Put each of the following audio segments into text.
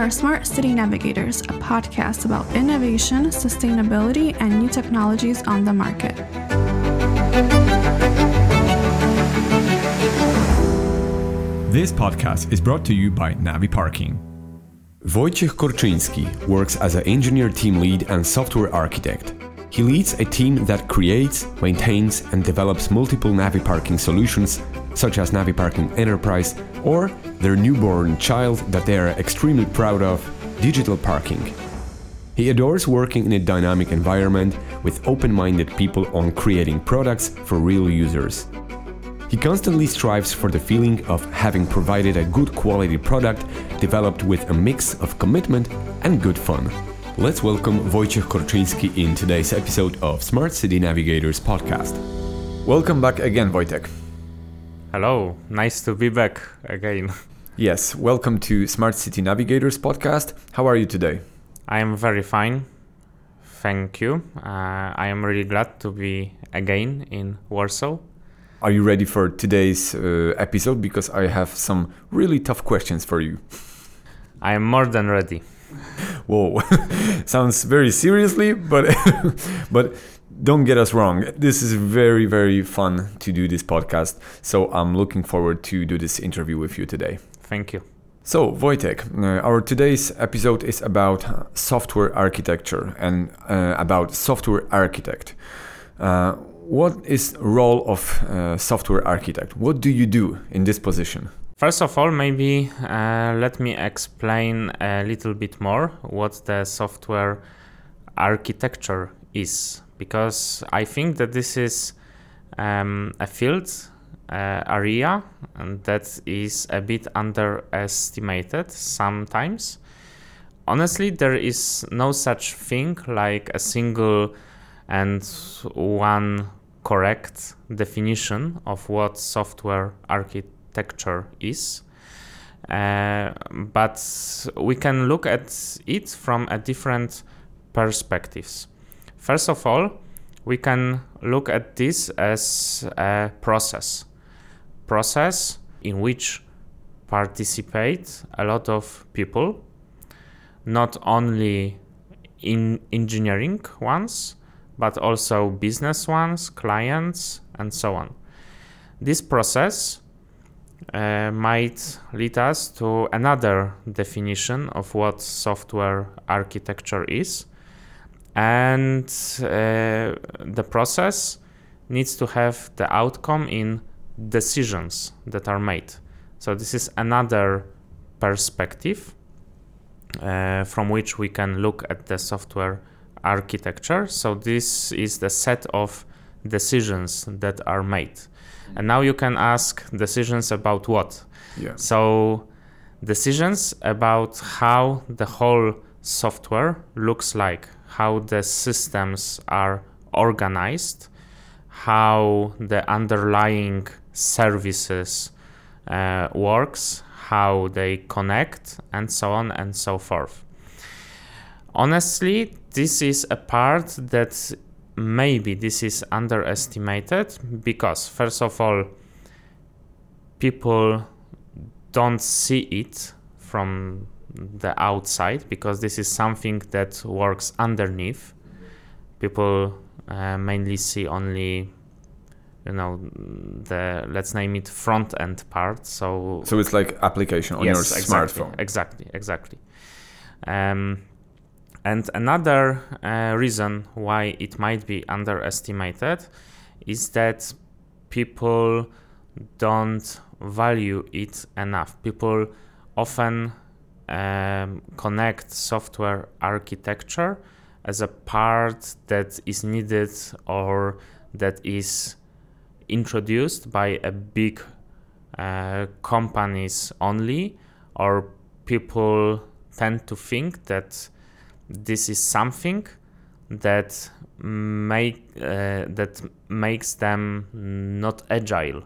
are Smart City Navigators, a podcast about innovation, sustainability, and new technologies on the market. This podcast is brought to you by Navi Parking. Wojciech Korczyński works as an engineer team lead and software architect. He leads a team that creates, maintains, and develops multiple Navi parking solutions, such as Navi Parking Enterprise or their newborn child that they are extremely proud of, Digital Parking. He adores working in a dynamic environment with open minded people on creating products for real users. He constantly strives for the feeling of having provided a good quality product developed with a mix of commitment and good fun. Let's welcome Wojciech Korczyński in today's episode of Smart City Navigators podcast. Welcome back again, Wojtek. Hello, nice to be back again. Yes, welcome to Smart City Navigators podcast. How are you today? I am very fine. Thank you. Uh, I am really glad to be again in Warsaw. Are you ready for today's uh, episode? Because I have some really tough questions for you. I am more than ready. Whoa, sounds very seriously, but but don't get us wrong. This is very very fun to do this podcast. So I'm looking forward to do this interview with you today. Thank you. So Wojtek, uh, our today's episode is about software architecture and uh, about software architect. Uh, what is role of uh, software architect? What do you do in this position? First of all, maybe uh, let me explain a little bit more what the software architecture is, because I think that this is um, a field uh, area that is a bit underestimated sometimes. Honestly, there is no such thing like a single and one correct definition of what software architecture is. Uh, but we can look at it from a different perspectives. First of all, we can look at this as a process. Process in which participate a lot of people, not only in engineering ones, but also business ones, clients, and so on. This process uh, might lead us to another definition of what software architecture is. And uh, the process needs to have the outcome in decisions that are made. So, this is another perspective uh, from which we can look at the software architecture. So this is the set of decisions that are made. And now you can ask decisions about what? Yeah. So decisions about how the whole software looks like, how the systems are organized, how the underlying services uh, works, how they connect, and so on and so forth. Honestly, this is a part that maybe this is underestimated because first of all people don't see it from the outside because this is something that works underneath people uh, mainly see only you know the let's name it front end part so So it's like application on yes, your exactly, smartphone. exactly exactly um, and another uh, reason why it might be underestimated is that people don't value it enough. People often um, connect software architecture as a part that is needed or that is introduced by a big uh, companies only, or people tend to think that this is something that make uh, that makes them not agile.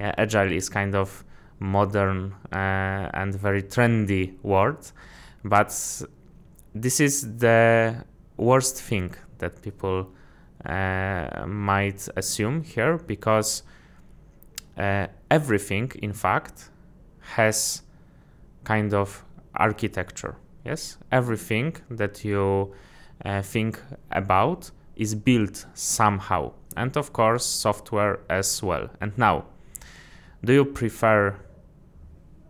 Yeah, agile is kind of modern uh, and very trendy word, but this is the worst thing that people uh, might assume here because uh, everything, in fact, has kind of architecture Yes, everything that you uh, think about is built somehow, and of course, software as well. And now, do you prefer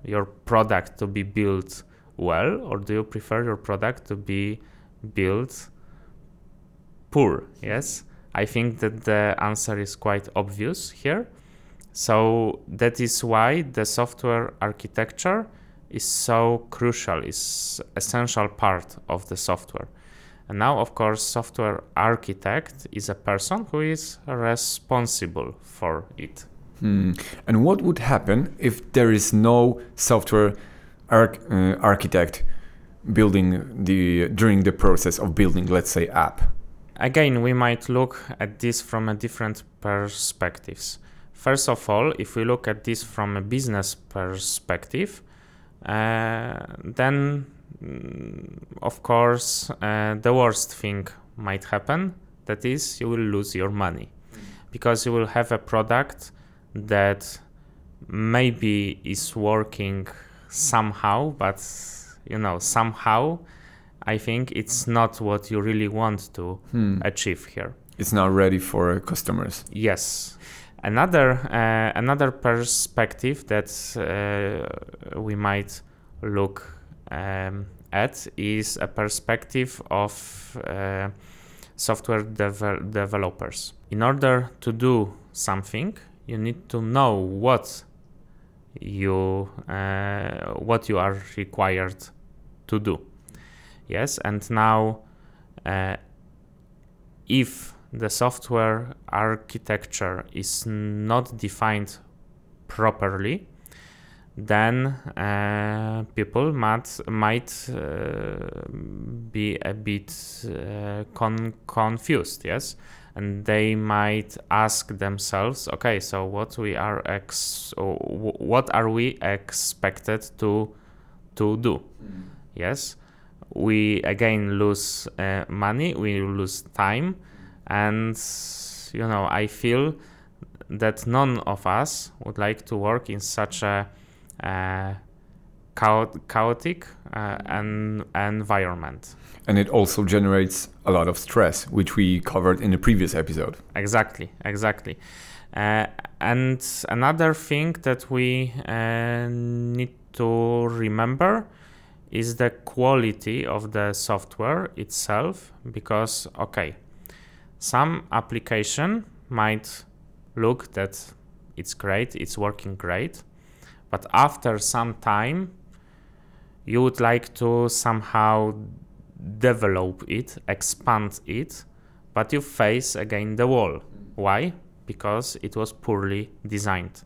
your product to be built well, or do you prefer your product to be built poor? Yes, I think that the answer is quite obvious here. So that is why the software architecture is so crucial, is essential part of the software. And now, of course, software architect is a person who is responsible for it. Hmm. And what would happen if there is no software arch- uh, architect building the during the process of building, let's say, app? Again, we might look at this from a different perspectives. First of all, if we look at this from a business perspective, uh, then mm, of course uh, the worst thing might happen. That is, you will lose your money because you will have a product that maybe is working somehow, but you know somehow I think it's not what you really want to Hmm. achieve here. It's not ready for customers. Yes. Another uh, another perspective that uh, we might look um, at is a perspective of uh, software devel- developers. In order to do something, you need to know what you uh, what you are required to do. Yes, and now uh, if the software architecture is not defined properly, then uh, people might might uh, be a bit uh, con- confused. Yes, and they might ask themselves, okay, so what we are ex- what are we expected to to do? Yes, we again lose uh, money, we lose time and you know i feel that none of us would like to work in such a uh, chaotic uh, an environment And it also generates a lot of stress, which we covered in the previous episode. exactly exactly uh, and another thing that we uh, need to remember is the quality of the software itself because okay some application might look that it's great it's working great but after some time you would like to somehow develop it expand it but you face again the wall why because it was poorly designed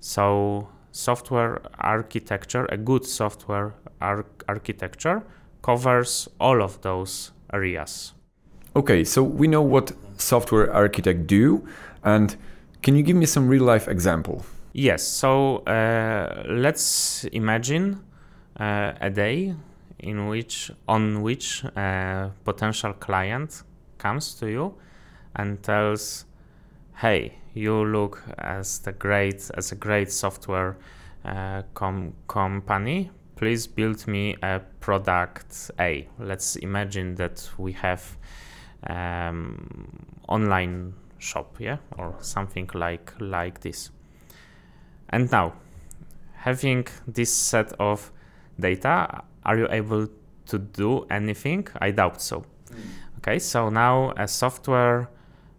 so software architecture a good software ar- architecture covers all of those areas Okay, so we know what software architect do, and can you give me some real life example? Yes. So uh, let's imagine uh, a day in which on which a potential client comes to you and tells, "Hey, you look as the great as a great software uh, com- company. Please build me a product A." Let's imagine that we have um, online shop, yeah, or something like like this. And now, having this set of data, are you able to do anything? I doubt so. Okay, so now a software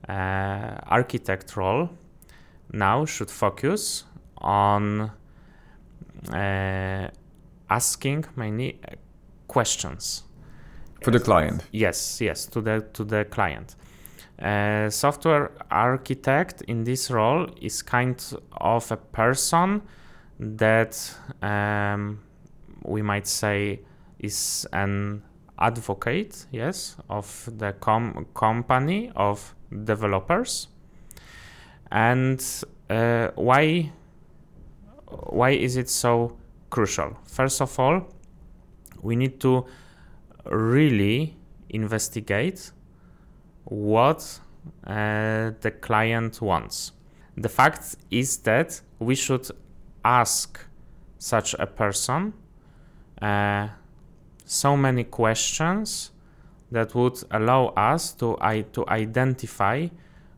uh, architect role now should focus on uh, asking many uh, questions. For the client. Yes, yes, to the to the client. Uh, software architect in this role is kind of a person that um, we might say is an advocate, yes, of the com- company of developers. And uh, why why is it so crucial? First of all, we need to really investigate what uh, the client wants. The fact is that we should ask such a person so many questions that would allow us to, I, to identify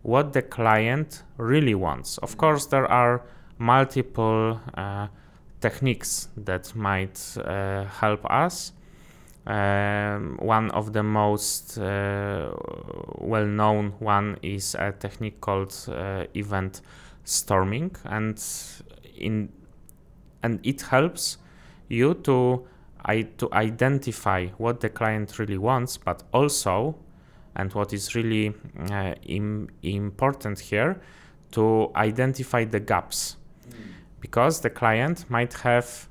what the client really wants. Of course, there are multiple uh, techniques that might uh, help us. Um, one of the most uh, well-known one is a technique called uh, event storming, and in and it helps you to I, to identify what the client really wants, but also, and what is really uh, Im- important here, to identify the gaps, mm. because the client might have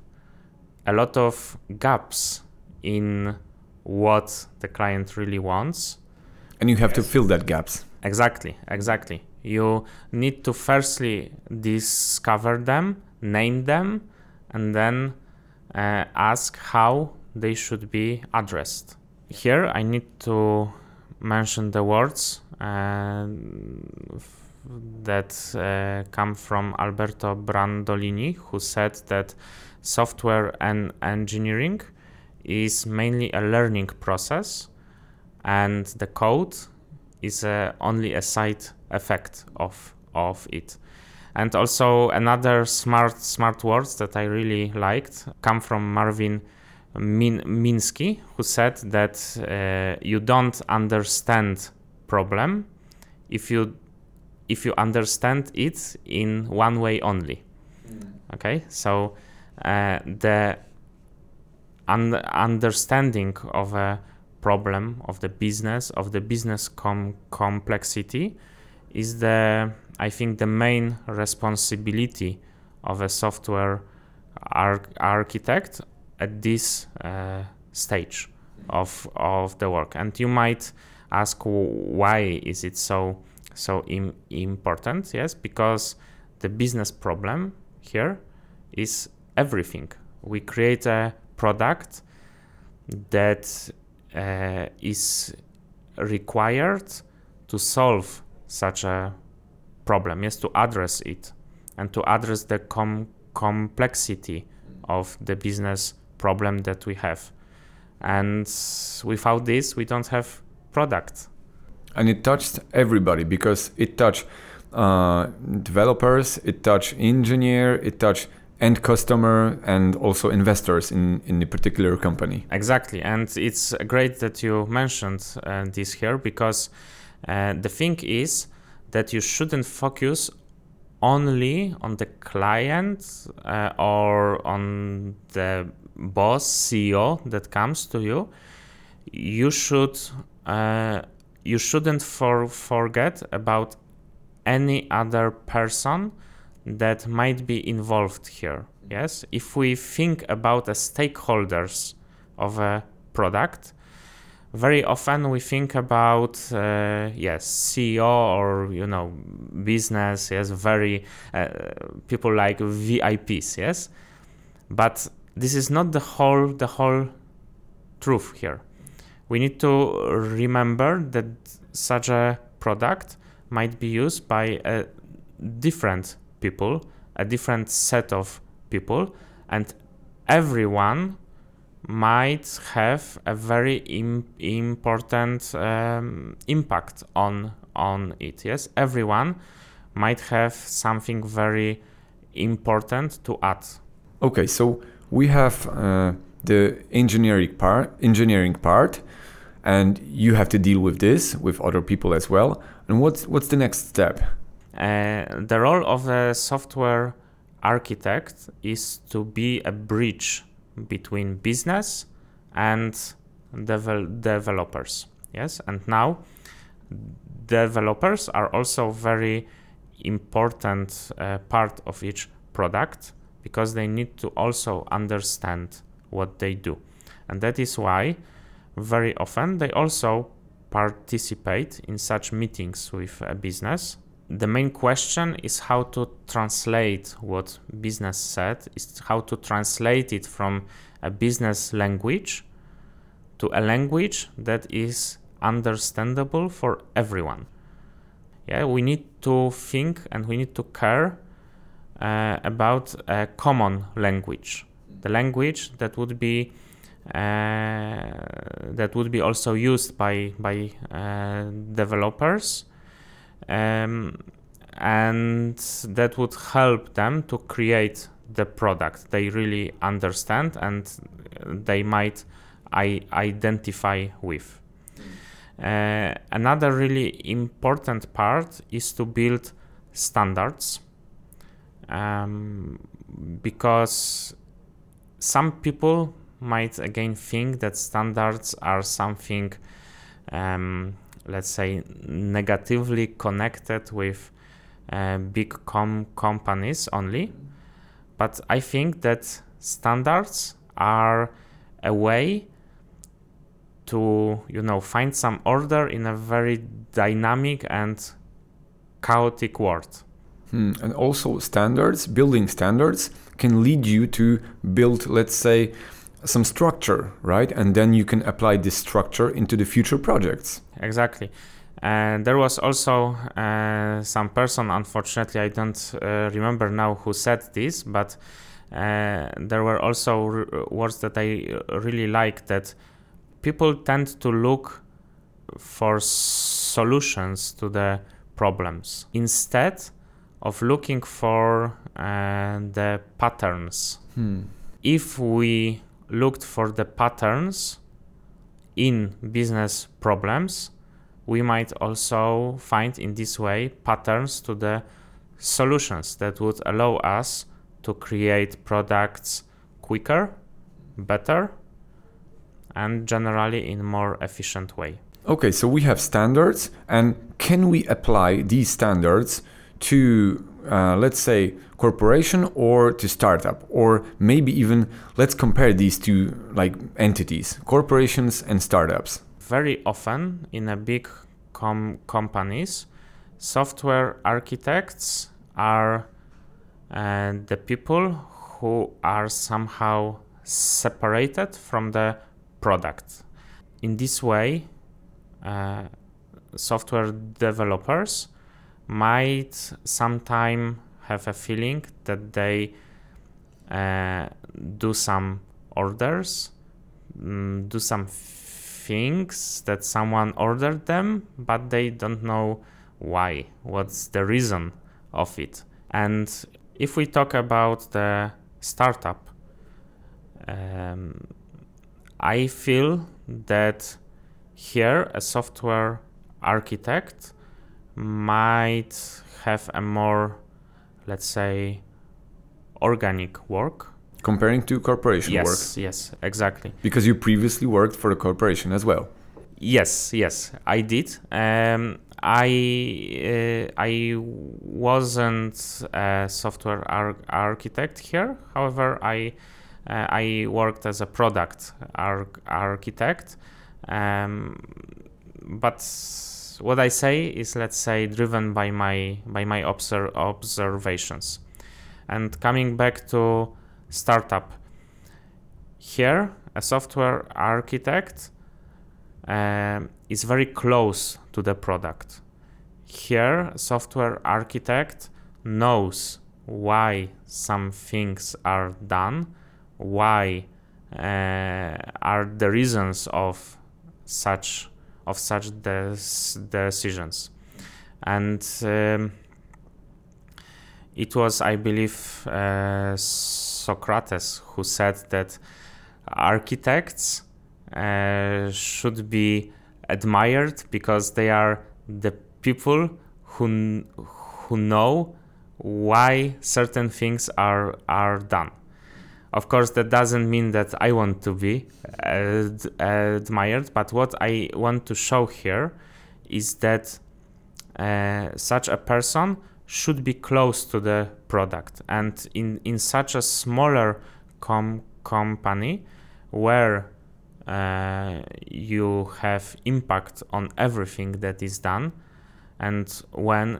a lot of gaps in what the client really wants. And you have yes. to fill that gaps. Exactly, exactly. You need to firstly discover them, name them, and then uh, ask how they should be addressed. Here I need to mention the words uh, that uh, come from Alberto Brandolini, who said that software and engineering is mainly a learning process, and the code is uh, only a side effect of of it. And also another smart smart words that I really liked come from Marvin Min- Minsky, who said that uh, you don't understand problem if you if you understand it in one way only. Mm. Okay, so uh, the un- understanding of a problem of the business of the business com- complexity is the I think the main responsibility of a software ar- architect at this uh, stage of of the work. And you might ask why is it so so Im- important? Yes, because the business problem here is everything. We create a product that uh, is required to solve such a problem yes to address it and to address the com- complexity of the business problem that we have. And without this we don't have product. And it touched everybody because it touched uh, developers it touched engineer it touched end customer and also investors in in the particular company. Exactly. And it's great that you mentioned uh, this here because uh, the thing is that you shouldn't focus only on the client uh, or on the boss CEO that comes to you. You should uh, you shouldn't for, forget about any other person that might be involved here. Yes, if we think about the stakeholders of a product, very often we think about uh, yes ceo or you know business yes very uh, people like vips yes? But this is not the whole the whole truth here. We need to remember that such a product might be used by a different people a different set of people and everyone might have a very Im- important um, impact on on it. Yes, everyone might have something very important to add. Okay, so we have uh, the engineering part, engineering part, and you have to deal with this with other people as well. And what's what's the next step? Uh, the role of a software architect is to be a bridge between business and devel- developers. Yes, and now developers are also very important uh, part of each product because they need to also understand what they do. And that is why very often they also participate in such meetings with a business the main question is how to translate what business said is how to translate it from a business language to a language that is understandable for everyone yeah we need to think and we need to care uh, about a common language the language that would be that would be also used by by developers. Um, and that would help them to create the product they really understand and they might I- identify with. Uh, another really important part is to build standards um, because some people might again think that standards are something, um, let's say, negatively connected with uh, big com- companies only. But I think that standards are a way to you know find some order in a very dynamic and chaotic world. Hmm. And also standards, building standards can lead you to build, let's say, some structure, right? And then you can apply this structure into the future projects. Exactly. And there was also uh, some person, unfortunately, I don't uh, remember now who said this, but uh, there were also r- words that I really like that people tend to look for solutions to the problems instead of looking for uh, the patterns. Hmm. If we looked for the patterns in business problems, we might also find in this way patterns to the solutions that would allow us to create products quicker, better, and generally in more efficient way. Okay, so we have standards, and can we apply these standards to, uh, let's say, corporation or to startup, or maybe even let's compare these two like entities, corporations and startups. Very often in a big com- companies, software architects are uh, the people who are somehow separated from the product. In this way, uh, software developers might sometime have a feeling that they uh, do some orders, mm, do some things that someone ordered them, but they don't know why, what's the reason of it. And if we talk about the startup, um, I feel that here a software architect might have a more, let's say, organic work. Comparing to corporation yes, work. yes, yes, exactly. Because you previously worked for a corporation as well. Yes, yes, I did. Um, I uh, I wasn't a software ar- architect here. However, I uh, I worked as a product ar- architect. Um, but what I say is, let's say, driven by my by my obser- observations. And coming back to startup, here a software architect um, is very close to the product. Here, software architect knows why some things are done, why uh, are the reasons of such of such decisions, and um, it was, I believe, uh, Socrates who said that architects uh, should be admired because they are the people who who know why certain things are are done. Of course, that doesn't mean that I want to be ad- admired, but what I want to show here is that uh, such a person should be close to the product, and in in such a smaller com- company where uh, you have impact on everything that is done and when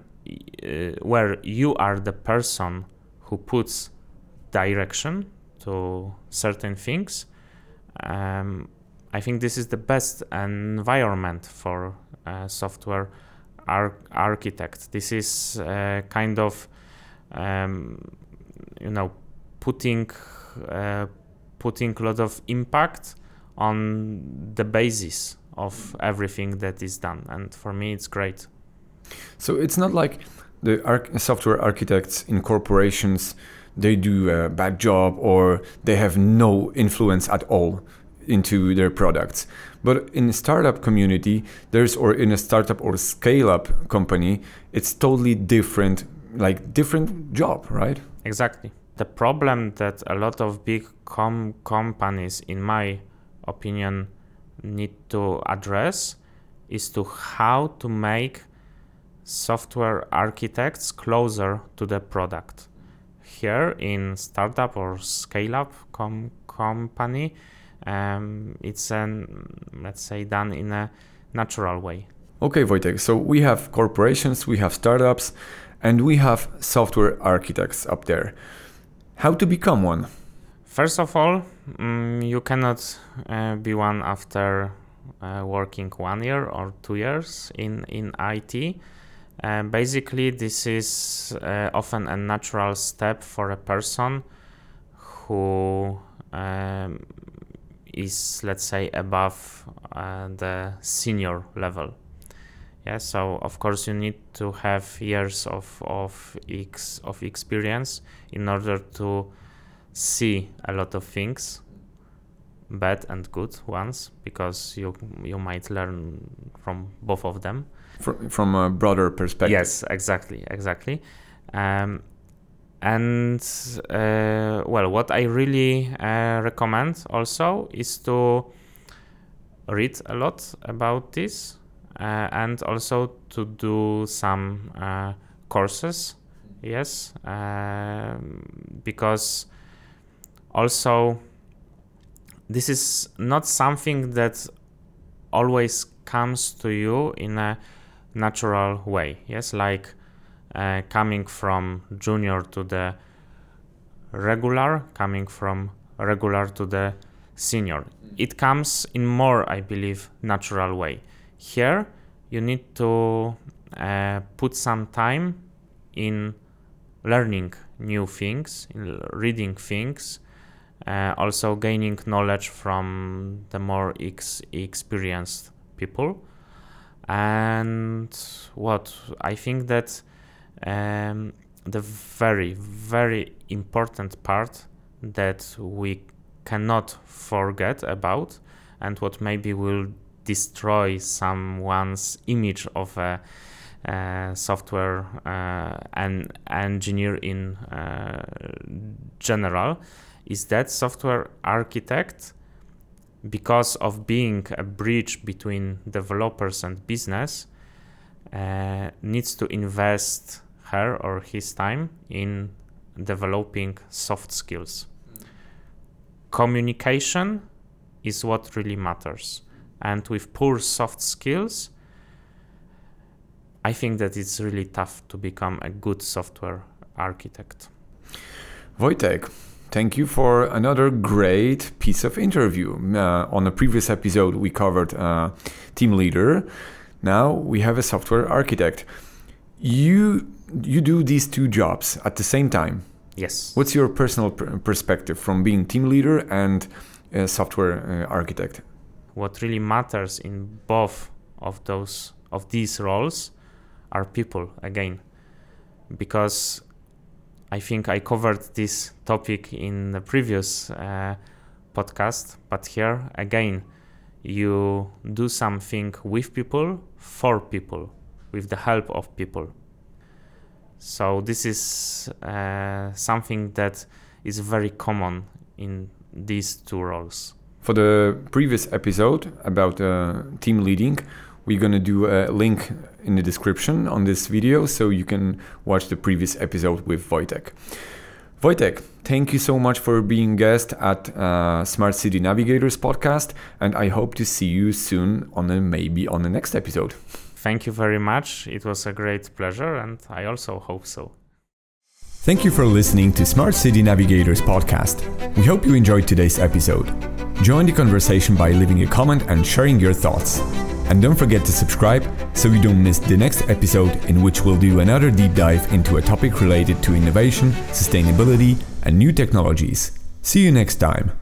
uh, where you are the person who puts direction to certain things um, i think this is the best environment for uh, software ar- architect this is uh, kind of um, you know putting uh, putting a lot of impact on the basis of everything that is done. And for me, it's great. So it's not like the arch- software architects in corporations they do a bad job or they have no influence at all into their products. But in a startup community, there's or in a startup or scale up company, it's totally different, like different job, right? Exactly. The problem that a lot of big com- companies, in my opinion, need to address is to how to make software architects closer to the product. Here in startup or scale up com- company, um, it's an let's say done in a natural way. Okay, Wojtek. So we have corporations, we have startups, and we have software architects up there. How to become one? First of all, um, you cannot uh, be one after uh, working one year or two years in in IT. Basically, this is uh, often a natural step for a person who um, is, let's say, above uh, the senior level. Yeah, so of course you need to have years of of ex of experience in order to see a lot of things, bad and good ones, because you you might learn from both of them. From, from a broader perspective. Yes, exactly, exactly. Um, and uh, well, what I really uh, recommend also is to read a lot about this uh, and also to do some uh, courses. Yes, um, because also this is not something that always comes to you in a natural way. Yes, like uh, coming from junior to the regular, coming from regular to the senior. It comes in more, I believe, natural way. Here, you need to uh, put some time in learning new things, in reading things, uh, also gaining knowledge from the more ex- experienced people. And what? I think that um, the very, very important part that we cannot forget about, and what maybe will destroy someone's image of a, a software uh, and engineer in uh, general, is that software architect, because of being a bridge between developers and business, uh, needs to invest her or his time in developing soft skills. Communication is what really matters. And with poor soft skills, I think that it's really tough to become a good software architect. Wojtek, thank you for another great piece of interview. Uh, on a previous episode, we covered uh, team leader. Now we have a software architect. You you do these two jobs at the same time. Yes. What's your personal pr- perspective from being team leader and a software uh, architect? What really matters in both of those of these roles are people again, because I think I covered this topic in the previous uh, podcast, but here again, you do something with people for people, with the help of people. So this is uh, something that is very common in these two roles. For the previous episode about uh, team leading, we're gonna do a link in the description on this video so you can watch the previous episode with Wojtek. Wojtek, thank you so much for being guest at uh, Smart City Navigators podcast, and I hope to see you soon on the, maybe on the next episode. Thank you very much. It was a great pleasure, and I also hope so. Thank you for listening to Smart City Navigators podcast. We hope you enjoyed today's episode. Join the conversation by leaving a comment and sharing your thoughts. And don't forget to subscribe so you don't miss the next episode, in which we'll do another deep dive into a topic related to innovation, sustainability, and new technologies. See you next time.